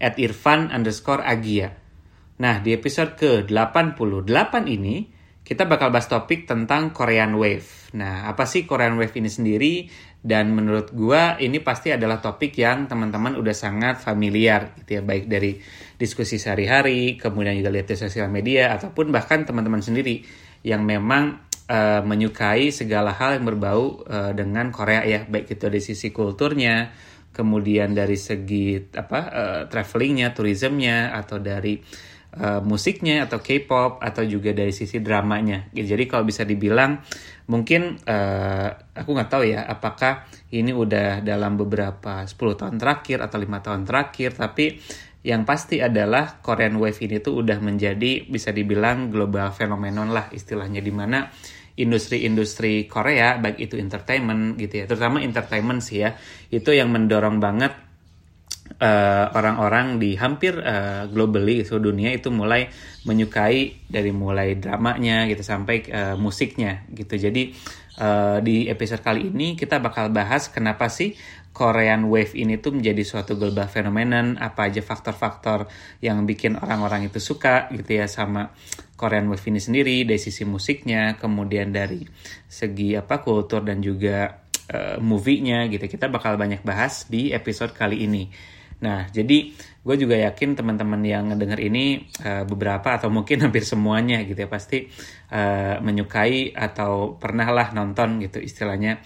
at irfan underscore agia. Nah, di episode ke-88 ini, kita bakal bahas topik tentang Korean Wave. Nah, apa sih Korean Wave ini sendiri? Dan menurut gua ini pasti adalah topik yang teman-teman udah sangat familiar gitu ya, baik dari diskusi sehari-hari, kemudian juga lihat di sosial media, ataupun bahkan teman-teman sendiri yang memang uh, menyukai segala hal yang berbau uh, dengan Korea ya, baik itu dari sisi kulturnya, kemudian dari segi apa uh, travelingnya, tourismnya atau dari uh, musiknya atau K-pop atau juga dari sisi dramanya. Jadi kalau bisa dibilang mungkin uh, aku nggak tahu ya apakah ini udah dalam beberapa 10 tahun terakhir atau lima tahun terakhir, tapi yang pasti adalah Korean Wave ini tuh udah menjadi bisa dibilang global phenomenon lah istilahnya di mana industri-industri Korea baik itu entertainment gitu ya. Terutama entertainment sih ya. Itu yang mendorong banget eh, orang-orang uh, di hampir uh, globally seluruh dunia itu mulai menyukai dari mulai dramanya gitu sampai uh, musiknya gitu. Jadi uh, di episode kali ini kita bakal bahas kenapa sih Korean Wave ini tuh menjadi suatu global phenomenon apa aja faktor-faktor yang bikin orang-orang itu suka gitu ya sama Korean Wave ini sendiri dari sisi musiknya kemudian dari segi apa kultur dan juga uh, movie-nya gitu. Kita bakal banyak bahas di episode kali ini. Nah jadi gue juga yakin teman-teman yang ngedenger ini uh, beberapa atau mungkin hampir semuanya gitu ya pasti uh, menyukai atau pernah lah nonton gitu istilahnya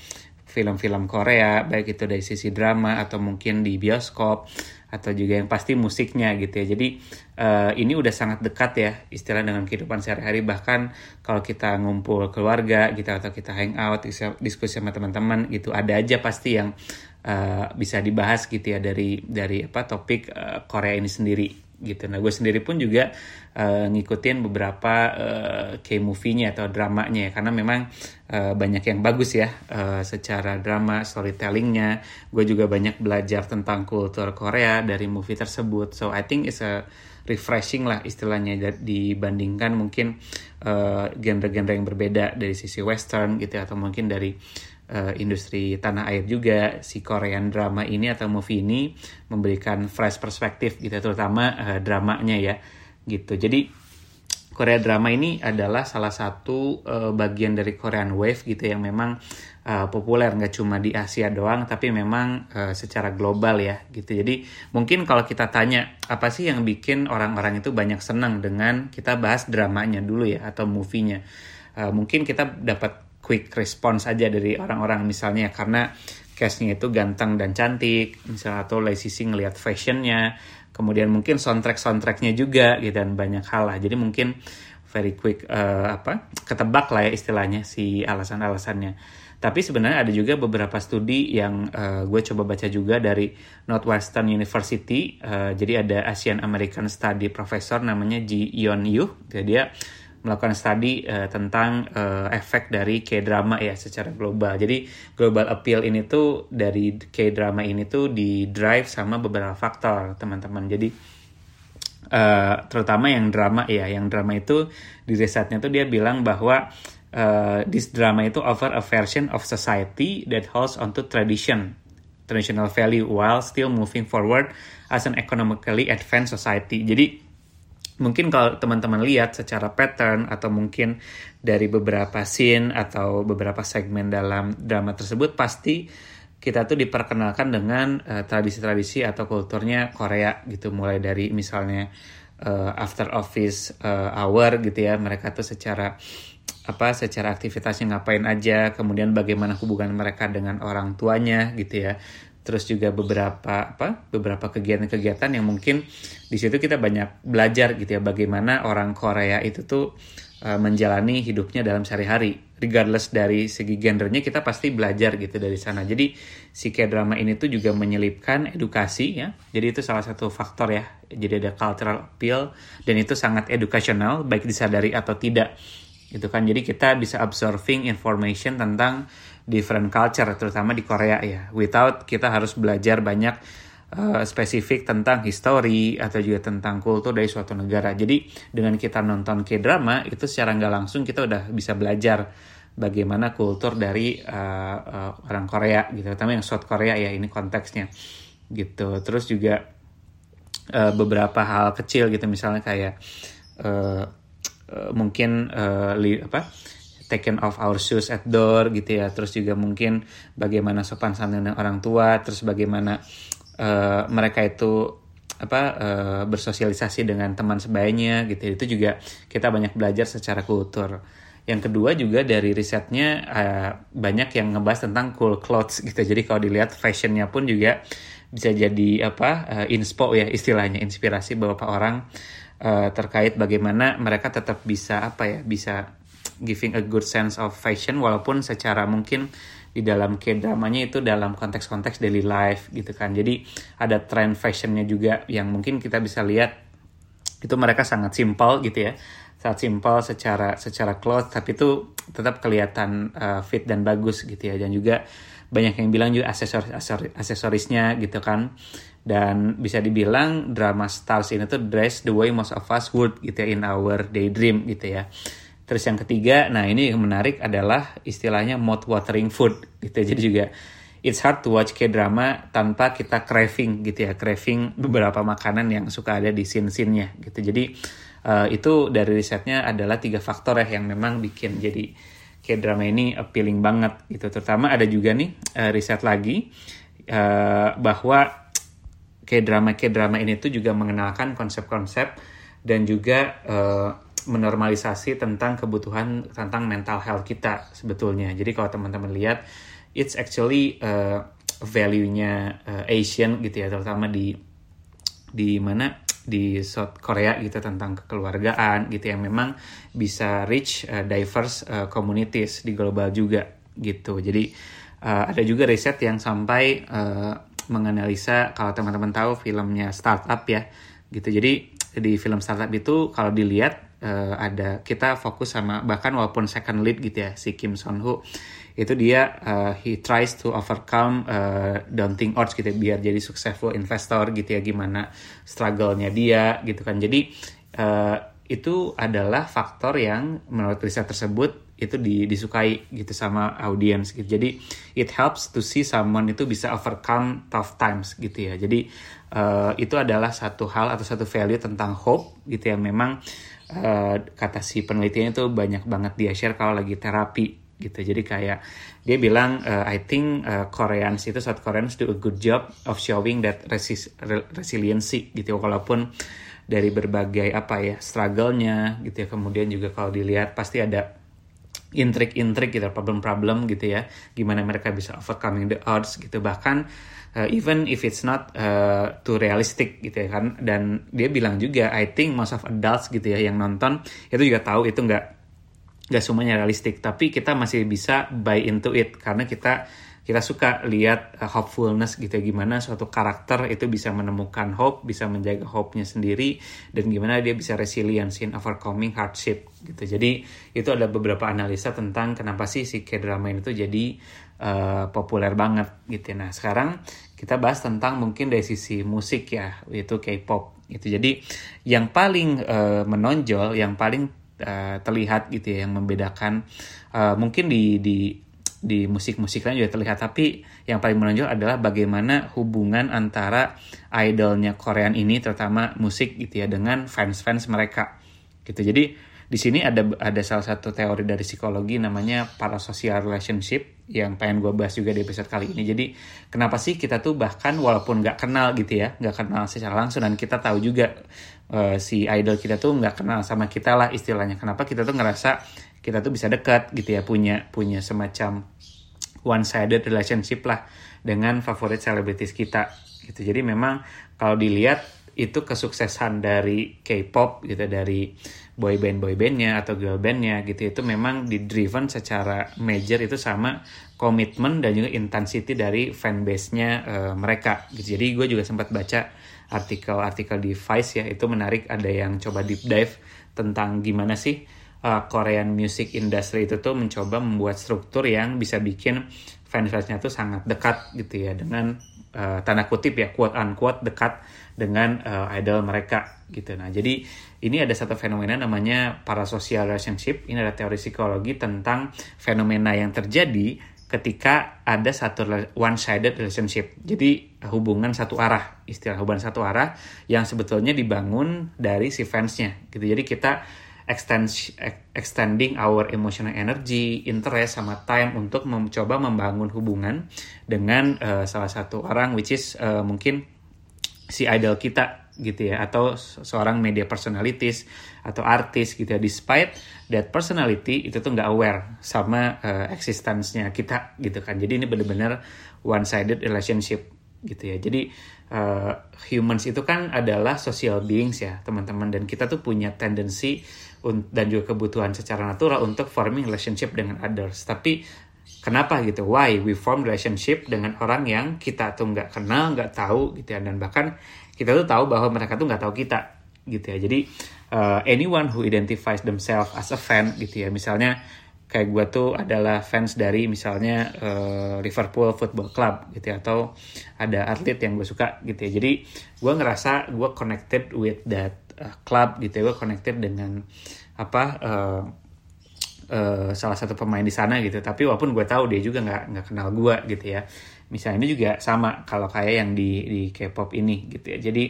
film-film Korea baik itu dari sisi drama atau mungkin di bioskop atau juga yang pasti musiknya gitu ya. Jadi uh, ini udah sangat dekat ya istilah dengan kehidupan sehari-hari bahkan kalau kita ngumpul keluarga gitu atau kita hangout diskusi sama teman-teman gitu ada aja pasti yang uh, bisa dibahas gitu ya dari dari apa topik uh, Korea ini sendiri gitu. Nah gue sendiri pun juga uh, ngikutin beberapa uh, K-movie-nya atau dramanya ya karena memang uh, banyak yang bagus ya uh, secara drama storytellingnya. Gue juga banyak belajar tentang kultur Korea dari movie tersebut. So I think it's a refreshing lah istilahnya dibandingkan mungkin genre-genre uh, yang berbeda dari sisi western gitu ya, atau mungkin dari uh, industri tanah air juga. Si Korean drama ini atau movie ini memberikan fresh perspektif gitu terutama uh, dramanya ya gitu. Jadi Korea drama ini adalah salah satu uh, bagian dari Korean Wave gitu yang memang uh, populer. Nggak cuma di Asia doang tapi memang uh, secara global ya gitu. Jadi mungkin kalau kita tanya apa sih yang bikin orang-orang itu banyak senang dengan kita bahas dramanya dulu ya atau movie-nya? Uh, mungkin kita dapat quick response aja dari orang-orang misalnya karena castnya itu ganteng dan cantik misalnya atau sisi ngelihat fashionnya kemudian mungkin soundtrack soundtracknya juga gitu dan banyak hal lah. Jadi mungkin very quick uh, apa ketebak lah ya istilahnya si alasan-alasannya. Tapi sebenarnya ada juga beberapa studi yang uh, gue coba baca juga dari Northwestern University. Uh, jadi ada Asian American Study Professor namanya Ji Yeon Yu. Jadi dia melakukan studi uh, tentang uh, efek dari K-drama ya secara global. Jadi global appeal ini tuh dari K-drama ini tuh di drive sama beberapa faktor, teman-teman. Jadi uh, terutama yang drama ya, yang drama itu di risetnya tuh dia bilang bahwa uh, this drama itu offer a version of society that holds onto tradition, traditional value while still moving forward as an economically advanced society. Jadi mungkin kalau teman-teman lihat secara pattern atau mungkin dari beberapa scene atau beberapa segmen dalam drama tersebut pasti kita tuh diperkenalkan dengan eh, tradisi-tradisi atau kulturnya Korea gitu. Mulai dari misalnya uh, after office uh, hour gitu ya. Mereka tuh secara apa secara aktivitasnya ngapain aja kemudian bagaimana hubungan mereka dengan orang tuanya gitu ya terus juga beberapa apa beberapa kegiatan-kegiatan yang mungkin di situ kita banyak belajar gitu ya bagaimana orang Korea itu tuh uh, menjalani hidupnya dalam sehari-hari regardless dari segi gendernya kita pasti belajar gitu dari sana. Jadi si K-drama ini tuh juga menyelipkan edukasi ya. Jadi itu salah satu faktor ya. Jadi ada cultural appeal dan itu sangat educational baik disadari atau tidak. Gitu kan. Jadi kita bisa absorbing information tentang different culture terutama di Korea ya. Without kita harus belajar banyak uh, spesifik tentang histori atau juga tentang kultur dari suatu negara. Jadi dengan kita nonton K-drama itu secara nggak langsung kita udah bisa belajar bagaimana kultur dari uh, uh, orang Korea gitu, terutama yang South Korea ya ini konteksnya gitu. Terus juga uh, beberapa hal kecil gitu misalnya kayak uh, uh, mungkin uh, li, apa taken off our shoes at door gitu ya. Terus juga mungkin bagaimana sopan santun orang tua, terus bagaimana uh, mereka itu apa uh, bersosialisasi dengan teman sebayanya gitu. Itu juga kita banyak belajar secara kultur. Yang kedua juga dari risetnya uh, banyak yang ngebahas tentang cool clothes gitu. Jadi kalau dilihat fashionnya pun juga bisa jadi apa uh, inspo ya istilahnya inspirasi beberapa orang uh, terkait bagaimana mereka tetap bisa apa ya bisa giving a good sense of fashion walaupun secara mungkin di dalam K-dramanya itu dalam konteks-konteks daily life gitu kan. Jadi ada trend fashionnya juga yang mungkin kita bisa lihat itu mereka sangat simpel gitu ya. Sangat simpel secara secara cloth tapi itu tetap kelihatan uh, fit dan bagus gitu ya. Dan juga banyak yang bilang juga aksesoris aksesorisnya gitu kan. Dan bisa dibilang drama stars ini tuh dress the way most of us would gitu ya in our daydream gitu ya Terus yang ketiga, nah ini yang menarik adalah istilahnya mouth watering food gitu. Jadi juga it's hard to watch K-drama tanpa kita craving gitu ya, craving beberapa makanan yang suka ada di scene-scene-nya gitu. Jadi uh, itu dari risetnya adalah tiga faktor ya yang memang bikin jadi K-drama ini appealing banget gitu. Terutama ada juga nih uh, riset lagi uh, bahwa K-drama K-drama ini tuh juga mengenalkan konsep-konsep dan juga menormalisasi tentang kebutuhan tentang mental health kita sebetulnya. Jadi kalau teman-teman lihat, it's actually uh, value-nya uh, Asian gitu ya, terutama di di mana di South Korea gitu tentang kekeluargaan gitu yang memang bisa reach uh, diverse uh, communities di global juga gitu. Jadi uh, ada juga riset yang sampai uh, menganalisa kalau teman-teman tahu filmnya Startup ya gitu. Jadi di film Startup itu kalau dilihat uh, ada kita fokus sama bahkan walaupun second lead gitu ya si Kim Son Ho itu dia uh, he tries to overcome uh, daunting odds gitu ya, biar jadi successful investor gitu ya gimana struggle-nya dia gitu kan jadi uh, itu adalah faktor yang menurut riset tersebut itu di, disukai gitu sama audiens gitu. Jadi it helps to see someone itu bisa overcome tough times gitu ya. Jadi uh, itu adalah satu hal atau satu value tentang hope gitu ya. Memang uh, kata si penelitiannya itu banyak banget dia share kalau lagi terapi gitu. Jadi kayak dia bilang uh, I think uh, Koreans itu South Koreans do a good job of showing that resis resiliency gitu. Walaupun dari berbagai apa ya struggle-nya gitu ya. Kemudian juga kalau dilihat pasti ada intrik-intrik gitu problem-problem gitu ya. Gimana mereka bisa overcoming the odds gitu. Bahkan uh, even if it's not uh, too realistic gitu ya kan. Dan dia bilang juga I think most of adults gitu ya yang nonton itu juga tahu itu nggak nggak semuanya realistik. Tapi kita masih bisa buy into it karena kita kita suka lihat uh, hopefulness gitu ya. Gimana suatu karakter itu bisa menemukan hope bisa menjaga hope-nya sendiri dan gimana dia bisa resilience in overcoming hardship gitu. Jadi itu ada beberapa analisa tentang kenapa sih si K-drama itu jadi uh, populer banget gitu. Nah sekarang kita bahas tentang mungkin dari sisi musik ya yaitu K-pop itu jadi yang paling uh, menonjol yang paling uh, terlihat gitu ya yang membedakan uh, mungkin di di di musik-musik lain juga terlihat. Tapi yang paling menonjol adalah bagaimana hubungan antara idolnya Korean ini terutama musik gitu ya dengan fans-fans mereka gitu. Jadi di sini ada ada salah satu teori dari psikologi namanya parasocial relationship yang pengen gue bahas juga di episode kali ini. Jadi kenapa sih kita tuh bahkan walaupun nggak kenal gitu ya nggak kenal secara langsung dan kita tahu juga uh, si idol kita tuh nggak kenal sama kita lah istilahnya. Kenapa kita tuh ngerasa kita tuh bisa dekat gitu ya punya punya semacam one sided relationship lah dengan favorit selebritis kita gitu. Jadi memang kalau dilihat itu kesuksesan dari K-pop gitu dari boy band boy bandnya atau girl bandnya gitu itu memang di driven secara major itu sama komitmen dan juga intensity dari fanbase-nya uh, mereka gitu. jadi gue juga sempat baca artikel-artikel di Vice ya itu menarik ada yang coba deep dive tentang gimana sih uh, Korean music industry itu tuh mencoba membuat struktur yang bisa bikin fans-fansnya tuh sangat dekat gitu ya dengan uh, tanda kutip ya quote unquote dekat dengan uh, idol mereka gitu. Nah, jadi ini ada satu fenomena namanya parasocial relationship. Ini ada teori psikologi tentang fenomena yang terjadi ketika ada satu one sided relationship. Jadi hubungan satu arah, istilah hubungan satu arah yang sebetulnya dibangun dari si fansnya gitu. Jadi kita extend, extending our emotional energy, interest sama time untuk mencoba membangun hubungan dengan uh, salah satu orang which is uh, mungkin si idol kita gitu ya atau seorang media personalities atau artis gitu ya. Despite that personality itu tuh nggak aware sama uh, existence-nya kita gitu kan. Jadi ini benar-benar one sided relationship gitu ya. Jadi uh, humans itu kan adalah social beings ya teman-teman. Dan kita tuh punya tendensi dan juga kebutuhan secara natural untuk forming relationship dengan others. Tapi kenapa gitu? Why we form relationship dengan orang yang kita tuh nggak kenal, nggak tahu gitu ya, dan bahkan kita tuh tahu bahwa mereka tuh nggak tahu kita gitu ya. Jadi uh, anyone who identifies themselves as a fan gitu ya, misalnya kayak gue tuh adalah fans dari misalnya uh, Liverpool Football Club gitu ya atau ada atlet yang gue suka gitu ya jadi gue ngerasa gue connected with that uh, club gitu ya gue connected dengan apa uh, uh, salah satu pemain di sana gitu. Tapi walaupun gue tahu dia juga nggak nggak kenal gue gitu ya. Misalnya ini juga sama kalau kayak yang di di K-pop ini gitu ya. Jadi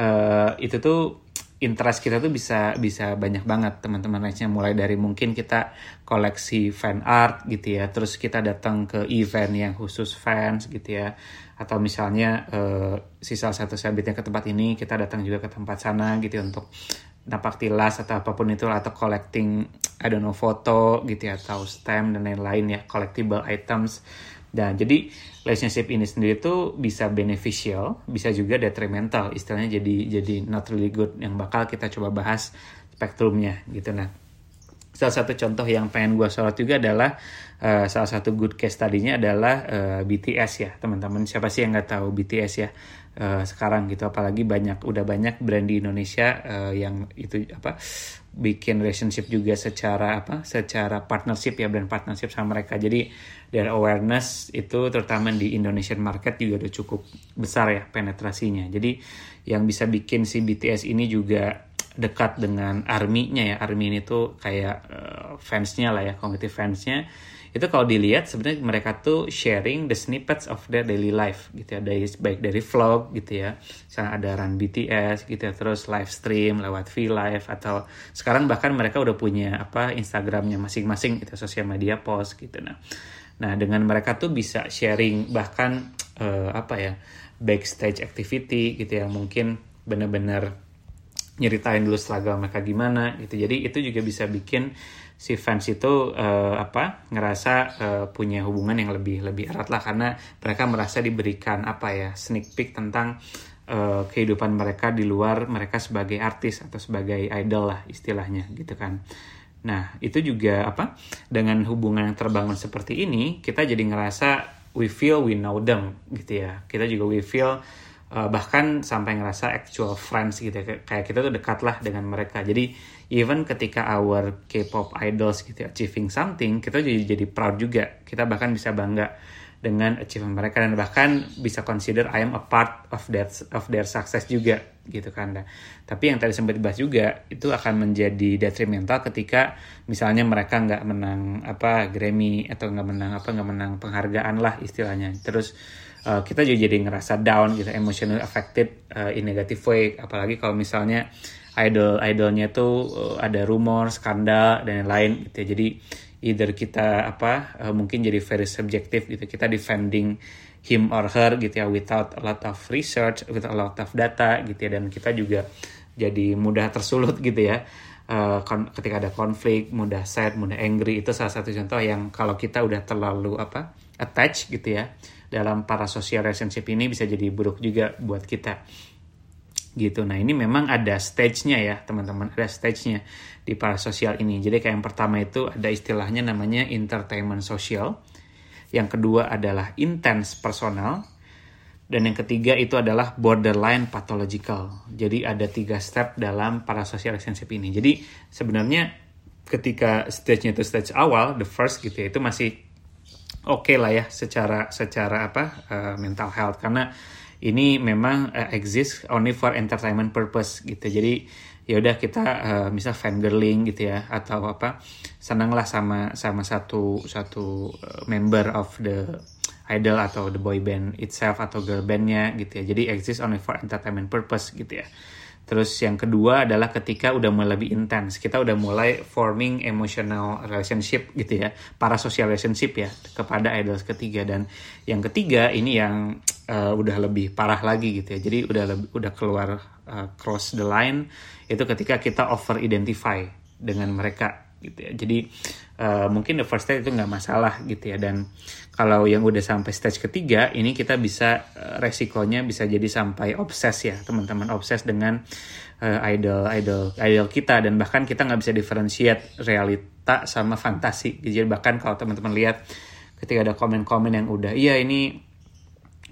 uh, itu tuh interest kita tuh bisa bisa banyak banget teman-teman. Lainnya mulai dari mungkin kita koleksi fan art gitu ya terus kita datang ke event yang khusus fans gitu ya. Atau misalnya uh, si salah satu sahabatnya ke tempat ini kita datang juga ke tempat sana gitu ya, untuk napak tilas atau apa pun itu atau collecting I don't know foto gitu ya atau stamp dan lain-lain ya collectible items dan jadi relationship ini sendiri tuh bisa beneficial, bisa juga detrimental, istilahnya jadi jadi not really good yang bakal kita coba bahas spektrumnya gitu nah. Salah satu contoh yang pengen gue sorot juga adalah uh, salah satu good case tadinya adalah uh, eh, BTS ya teman-teman. Siapa sih yang nggak tahu BTS ya uh, sekarang gitu apalagi banyak udah banyak brand di Indonesia uh, yang itu apa bikin relationship juga secara apa secara partnership ya brand partnership sama mereka. Jadi dari awareness itu terutama di Indonesian market juga udah cukup besar ya penetrasinya. Jadi yang bisa bikin si BTS ini juga dekat dengan army-nya ya. Army ini tuh kayak uh, fansnya lah ya kognitif fansnya itu kalau dilihat sebenarnya mereka tuh sharing the snippets of their daily life gitu ya. Dari baik dari vlog gitu ya. Misalnya ada run BTS gitu ya. Terus live stream lewat V live atau sekarang bahkan mereka udah punya apa Instagramnya masing-masing gitu sosial media post gitu. Nah nah dengan mereka tuh bisa sharing bahkan uh, apa ya backstage activity gitu ya. Mungkin bener-bener nyeritain dulu struggle mereka gimana gitu. Jadi itu juga bisa bikin si fans itu uh, apa ngerasa uh, punya hubungan yang lebih lebih erat lah karena mereka merasa diberikan apa ya sneak peek tentang uh, kehidupan mereka di luar mereka sebagai artis atau sebagai idol lah istilahnya gitu kan. Nah, itu juga apa? Dengan hubungan yang terbangun seperti ini, kita jadi ngerasa we feel we know them gitu ya. Kita juga we feel uh, bahkan sampai ngerasa actual friends gitu ya. Kayak kita tuh dekat lah dengan mereka. Jadi even ketika our K-pop idols gitu ya, achieving something, kita jadi jadi proud juga. Kita bahkan bisa bangga dengan achievement mereka dan bahkan bisa consider I am a part of that of their success juga gitu kan. Nah, tapi yang tadi sempat dibahas juga itu akan menjadi detrimental ketika misalnya mereka nggak menang apa Grammy atau nggak menang apa nggak menang penghargaan lah istilahnya. Terus uh, kita juga jadi ngerasa down gitu, emotional affected uh, in negative way. Apalagi kalau misalnya idol idolnya tuh uh, ada rumor skandal dan lain-lain gitu ya. Jadi either kita apa uh, mungkin jadi very subjektif gitu. Kita defending him or her gitu ya without a lot of research without a lot of data gitu ya. Dan kita juga jadi mudah tersulut gitu ya. Uh, ketika ada konflik mudah sad mudah angry itu salah satu contoh yang kalau kita udah terlalu apa attach gitu ya dalam para social relationship ini bisa jadi buruk juga buat kita gitu. Nah ini memang ada stage-nya ya teman-teman, ada stage-nya di para sosial ini. Jadi kayak yang pertama itu ada istilahnya namanya entertainment social, yang kedua adalah intense personal, dan yang ketiga itu adalah borderline pathological. Jadi ada tiga step dalam para social relationship ini. Jadi sebenarnya ketika stage-nya itu stage awal, the first gitu ya, itu masih oke okay lah ya secara secara apa uh, mental health karena ini memang uh, exist only for entertainment purpose gitu. Jadi ya udah kita uh, misal fangirling gitu ya atau apa senanglah sama sama satu satu member of the idol atau the boy band itself atau girl bandnya gitu ya. Jadi exist only for entertainment purpose gitu ya. Terus yang kedua adalah ketika udah mulai lebih intens kita udah mulai forming emotional relationship gitu ya. Para social relationship ya kepada idols ketiga. Dan yang ketiga ini yang uh, udah lebih parah lagi gitu ya jadi udah lebih, udah keluar uh, cross the line itu ketika kita over identify dengan mereka gitu ya. Jadi uh, mungkin the first stage itu nggak masalah gitu ya. Dan kalau yang udah sampai stage ketiga, ini kita bisa uh, resikonya bisa jadi sampai obses ya teman-teman obses dengan uh, idol idol idol kita dan bahkan kita nggak bisa differentiate realita sama fantasi. Jadi bahkan kalau teman-teman lihat ketika ada komen-komen yang udah iya ini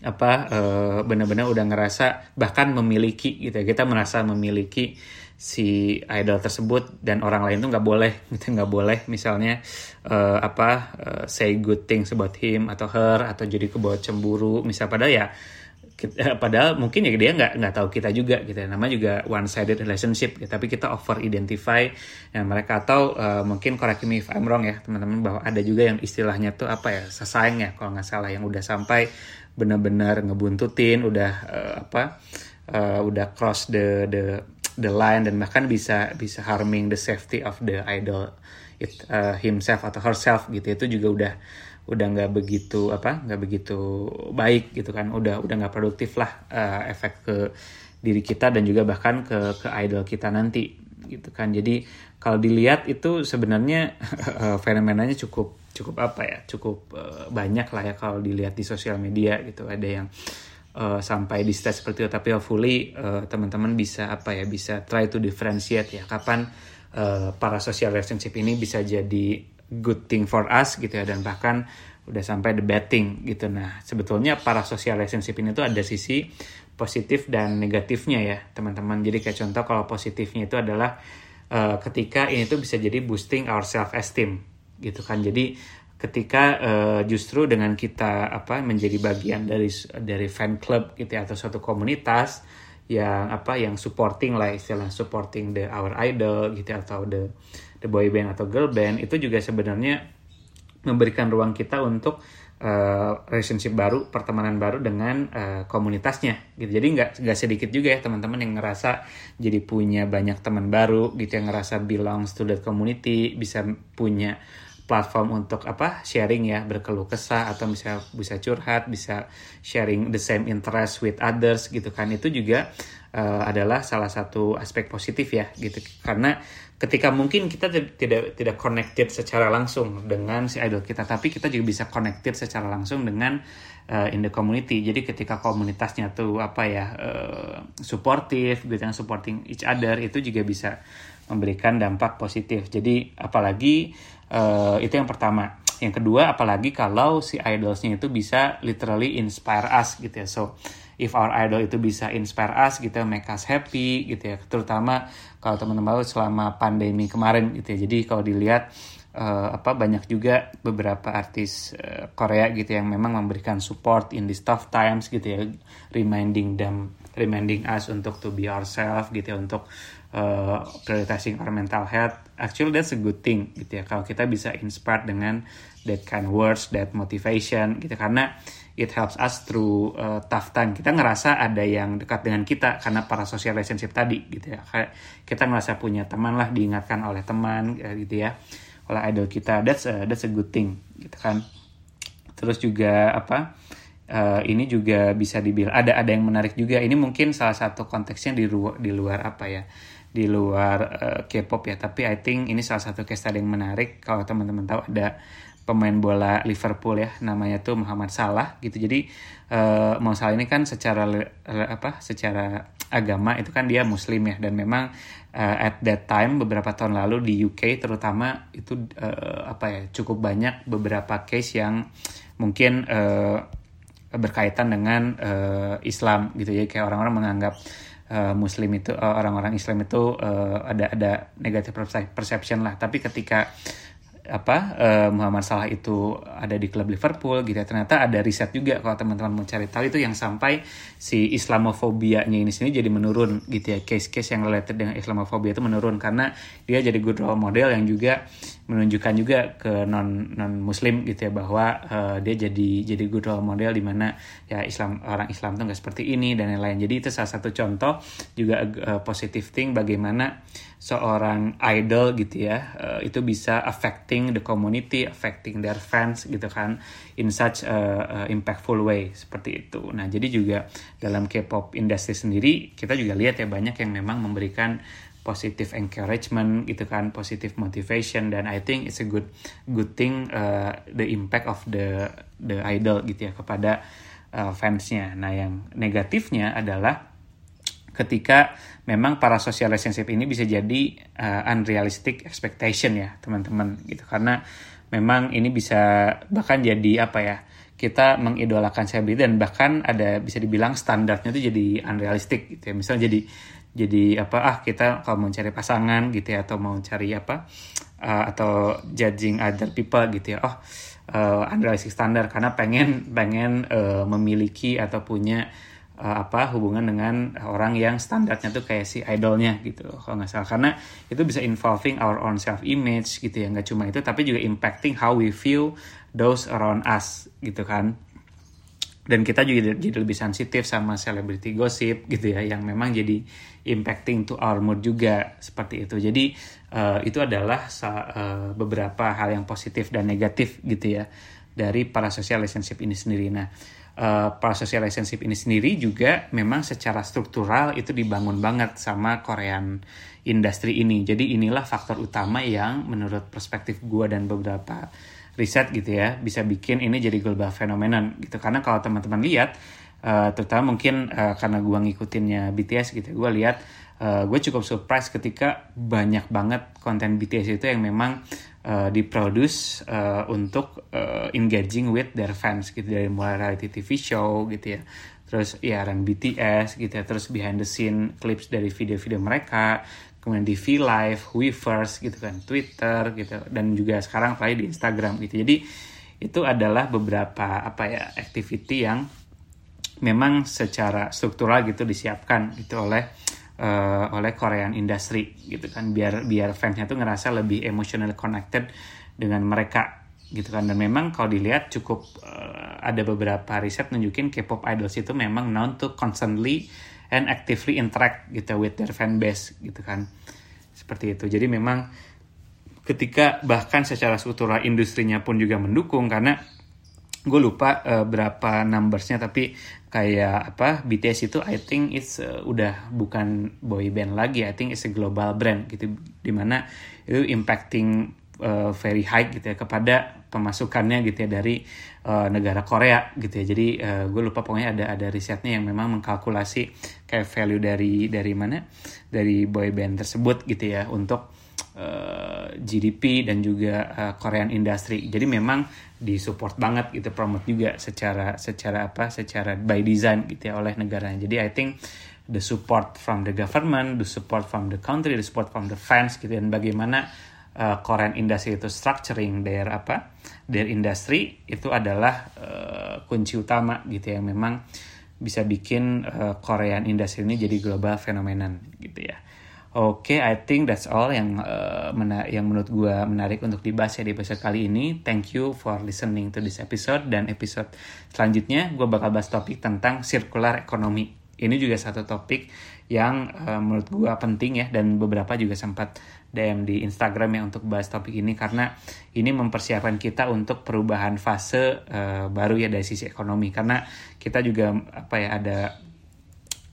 apa uh, benar-benar udah ngerasa bahkan memiliki gitu ya kita merasa memiliki si idol tersebut dan orang lain tuh nggak boleh gitu nggak boleh misalnya uh, apa uh, say good things about him atau her atau jadi kebawa cemburu misal padahal ya kita, padahal mungkin ya dia nggak nggak tahu kita juga gitu ya. nama juga one sided relationship gitu. tapi kita over identify yang mereka atau uh, mungkin correct me if I'm wrong ya teman-teman bahwa ada juga yang istilahnya tuh apa ya sesayang ya kalau nggak salah yang udah sampai benar-benar ngebuntutin udah uh, apa uh, udah cross the the the line dan bahkan bisa bisa harming the safety of the idol it, uh, himself atau herself gitu. Itu juga udah udah nggak begitu apa nggak begitu baik gitu kan. Udah udah nggak produktif lah uh, efek ke diri kita dan juga bahkan ke ke idol kita nanti gitu kan. Jadi kalau dilihat itu sebenarnya uh, fenomenanya cukup cukup apa ya cukup uh, banyak lah ya kalau dilihat di sosial media gitu. Ada yang uh, sampai di stage seperti itu. Tapi hopefully uh, teman-teman bisa apa ya bisa try to differentiate ya kapan uh, para social relationship ini bisa jadi good thing for us gitu ya. Dan bahkan udah sampai the bad thing gitu. Nah sebetulnya para social relationship ini tuh ada sisi positif dan negatifnya ya teman-teman. Jadi kayak contoh kalau positifnya itu adalah uh, ketika ini tuh bisa jadi boosting our self esteem gitu kan. Jadi ketika uh, justru dengan kita apa menjadi bagian dari dari fan club gitu ya, atau suatu komunitas yang apa yang supporting lah istilah supporting the our idol gitu ya, atau the the boy band atau girl band itu juga sebenarnya memberikan ruang kita untuk uh, relationship baru pertemanan baru dengan uh, komunitasnya gitu. Jadi nggak nggak sedikit juga ya teman-teman yang ngerasa jadi punya banyak teman baru gitu yang ngerasa belongs to that community bisa punya platform untuk apa sharing ya berkeluh kesah atau bisa bisa curhat bisa sharing the same interest with others gitu kan. Itu juga uh, adalah salah satu aspek positif ya gitu. Karena ketika mungkin kita tidak tidak connected secara langsung dengan si idol kita tapi kita juga bisa connected secara langsung dengan uh, in the community jadi ketika komunitasnya tuh apa ya uh, supportive gitu yang supporting each other itu juga bisa memberikan dampak positif jadi apalagi Uh, itu yang pertama. Yang kedua, apalagi kalau si idolsnya itu bisa literally inspire us gitu ya. So, if our idol itu bisa inspire us gitu, make us happy gitu ya. Terutama kalau teman-teman selama pandemi kemarin gitu ya. Jadi kalau dilihat uh, apa banyak juga beberapa artis uh, Korea gitu yang memang memberikan support in this tough times gitu ya, reminding them, reminding us untuk to be ourselves gitu ya, untuk uh, prioritizing our mental health actually that's a good thing gitu ya kalau kita bisa inspired dengan that kind words that motivation gitu karena it helps us through uh, tough time. Kita ngerasa ada yang dekat dengan kita karena para social relationship tadi gitu ya. Kita ngerasa punya teman lah diingatkan oleh teman gitu ya. Oleh idol kita that's a, that's a good thing gitu kan. Terus juga apa uh, ini juga bisa dibilang ada ada yang menarik juga. Ini mungkin salah satu konteksnya di luar di luar apa ya di luar uh, K-pop ya. Tapi I think ini salah satu case study yang menarik. Kalau teman-teman tahu ada pemain bola Liverpool ya namanya tuh Muhammad Salah gitu. Jadi uh, Mo Salah ini kan secara apa secara agama itu kan dia muslim ya. Dan memang uh, at that time beberapa tahun lalu di UK terutama itu uh, apa ya cukup banyak beberapa case yang mungkin uh, berkaitan dengan uh, Islam gitu. Ya kayak orang-orang menganggap uh, Muslim itu orang-orang uh, Islam itu uh, ada ada negatif perception lah. Tapi ketika apa uh, Muhammad Salah itu ada di klub Liverpool gitu ya. Ternyata ada riset juga kalau teman-teman mau cari tahu itu yang sampai si Islamofobianya ini sini jadi menurun gitu ya. Case-case yang related dengan Islamofobia itu menurun karena dia jadi good role model yang juga menunjukkan juga ke non non muslim gitu ya bahwa uh, dia jadi jadi good role model di mana ya Islam orang Islam tuh nggak seperti ini dan lain-lain. Jadi itu salah satu contoh juga uh, positive thing bagaimana seorang idol gitu ya uh, itu bisa affecting the community, affecting their fans gitu kan in such a, a impactful way seperti itu. Nah jadi juga dalam K-pop industry sendiri kita juga lihat ya banyak yang memang memberikan positive encouragement gitu kan positive motivation dan I think it's a good good thing uh, the impact of the the idol gitu ya kepada uh, fansnya nah yang negatifnya adalah ketika memang para social relationship ini bisa jadi uh, unrealistic expectation ya teman-teman gitu. Karena memang ini bisa bahkan jadi apa ya kita mengidolakan selebriti dan bahkan ada bisa dibilang standarnya itu jadi unrealistic gitu ya. Misalnya jadi jadi apa ah kita kalau mau cari pasangan gitu ya atau mau cari apa uh, atau judging other people gitu ya oh uh, unrealistic standar karena pengen pengen uh, memiliki atau punya uh, apa hubungan dengan orang yang standarnya tuh kayak si idolnya gitu kalau nggak salah. Karena itu bisa involving our own self image gitu ya nggak cuma itu tapi juga impacting how we feel those around us gitu kan. Dan kita juga jadi lebih sensitif sama celebrity gossip gitu ya yang memang jadi impacting to our mood juga seperti itu. Jadi uh, itu adalah uh, beberapa hal yang positif dan negatif gitu ya dari para social relationship ini sendiri. Nah uh, para social relationship ini sendiri juga memang secara struktural itu dibangun banget sama Korean industri ini. Jadi inilah faktor utama yang menurut perspektif gue dan beberapa riset gitu ya bisa bikin ini jadi global phenomenon gitu. Karena kalau teman-teman lihat uh, terutama mungkin uh, karena gue ngikutinnya BTS gitu gue lihat uh, gue cukup surprise ketika banyak banget konten BTS itu yang memang uh, diproduce uh, untuk uh, engaging with their fans gitu dari mulai reality TV show gitu ya. Terus ya BTS gitu ya. Terus behind the scene clips dari video-video mereka. Kemudian di V Live, Weverse gitu kan, Twitter gitu. Dan juga sekarang apalagi di Instagram gitu. Jadi itu adalah beberapa apa ya activity yang memang secara struktural gitu disiapkan gitu oleh uh, oleh Korean industry gitu kan. Biar biar fansnya tuh ngerasa lebih emotional connected dengan mereka gitu kan. Dan memang kalau dilihat cukup uh, ada beberapa riset nunjukin K-pop idols itu memang known to constantly and actively interact gitu with their fan base gitu kan. Seperti itu. Jadi memang ketika bahkan secara struktural industrinya pun juga mendukung karena gue lupa uh, berapa numbersnya tapi kayak apa BTS itu I think it's uh, udah bukan boy band lagi I think it's a global brand gitu di mana itu impacting uh, very high gitu ya kepada pemasukannya gitu ya dari uh, negara Korea gitu ya. Jadi uh, gue lupa pokoknya ada ada risetnya yang memang mengkalkulasi kayak value dari dari mana dari boy band tersebut gitu ya untuk eh, GDP dan juga uh, Korean industry. Jadi memang disupport banget gitu promote juga secara secara apa secara by design gitu ya oleh negaranya. Jadi I think the support from the government, the support from the country, the support from the fans gitu dan bagaimana uh, Korean industry itu structuring their apa their industry itu adalah uh, kunci utama gitu yang memang bisa bikin uh, Korean industry ini jadi global phenomenon gitu ya. Oke, okay, I think that's all yang uh, yang menurut gue menarik untuk dibahas ya di episode kali ini. Thank you for listening to this episode dan episode selanjutnya gue bakal bahas topik tentang circular economy. Ini juga satu topik yang uh, menurut gue penting ya dan beberapa juga sempat DM di Instagram ya untuk bahas topik ini karena ini mempersiapkan kita untuk perubahan fase uh, baru ya dari sisi ekonomi karena kita juga apa ya ada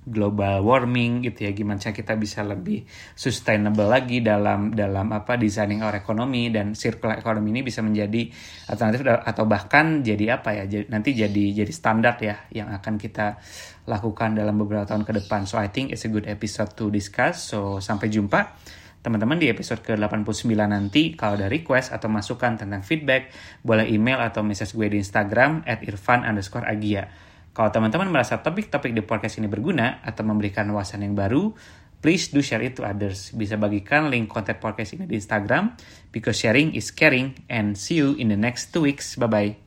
global warming gitu ya gimana cara kita bisa lebih sustainable lagi dalam dalam apa designing our economy dan circular economy ini bisa menjadi alternatif atau bahkan jadi apa ya jadi, nanti jadi jadi standar ya yang akan kita lakukan dalam beberapa tahun ke depan. So I think it's a good episode to discuss. So sampai jumpa teman-teman di episode ke-89 nanti. Kalau ada request atau masukan tentang feedback boleh email atau message gue di Instagram at irfan underscore agia kalau teman-teman merasa topik-topik di podcast ini berguna atau memberikan wawasan yang baru please do share it to others. Bisa bagikan link konten podcast ini di Instagram because sharing is caring and see you in the next two weeks. Bye bye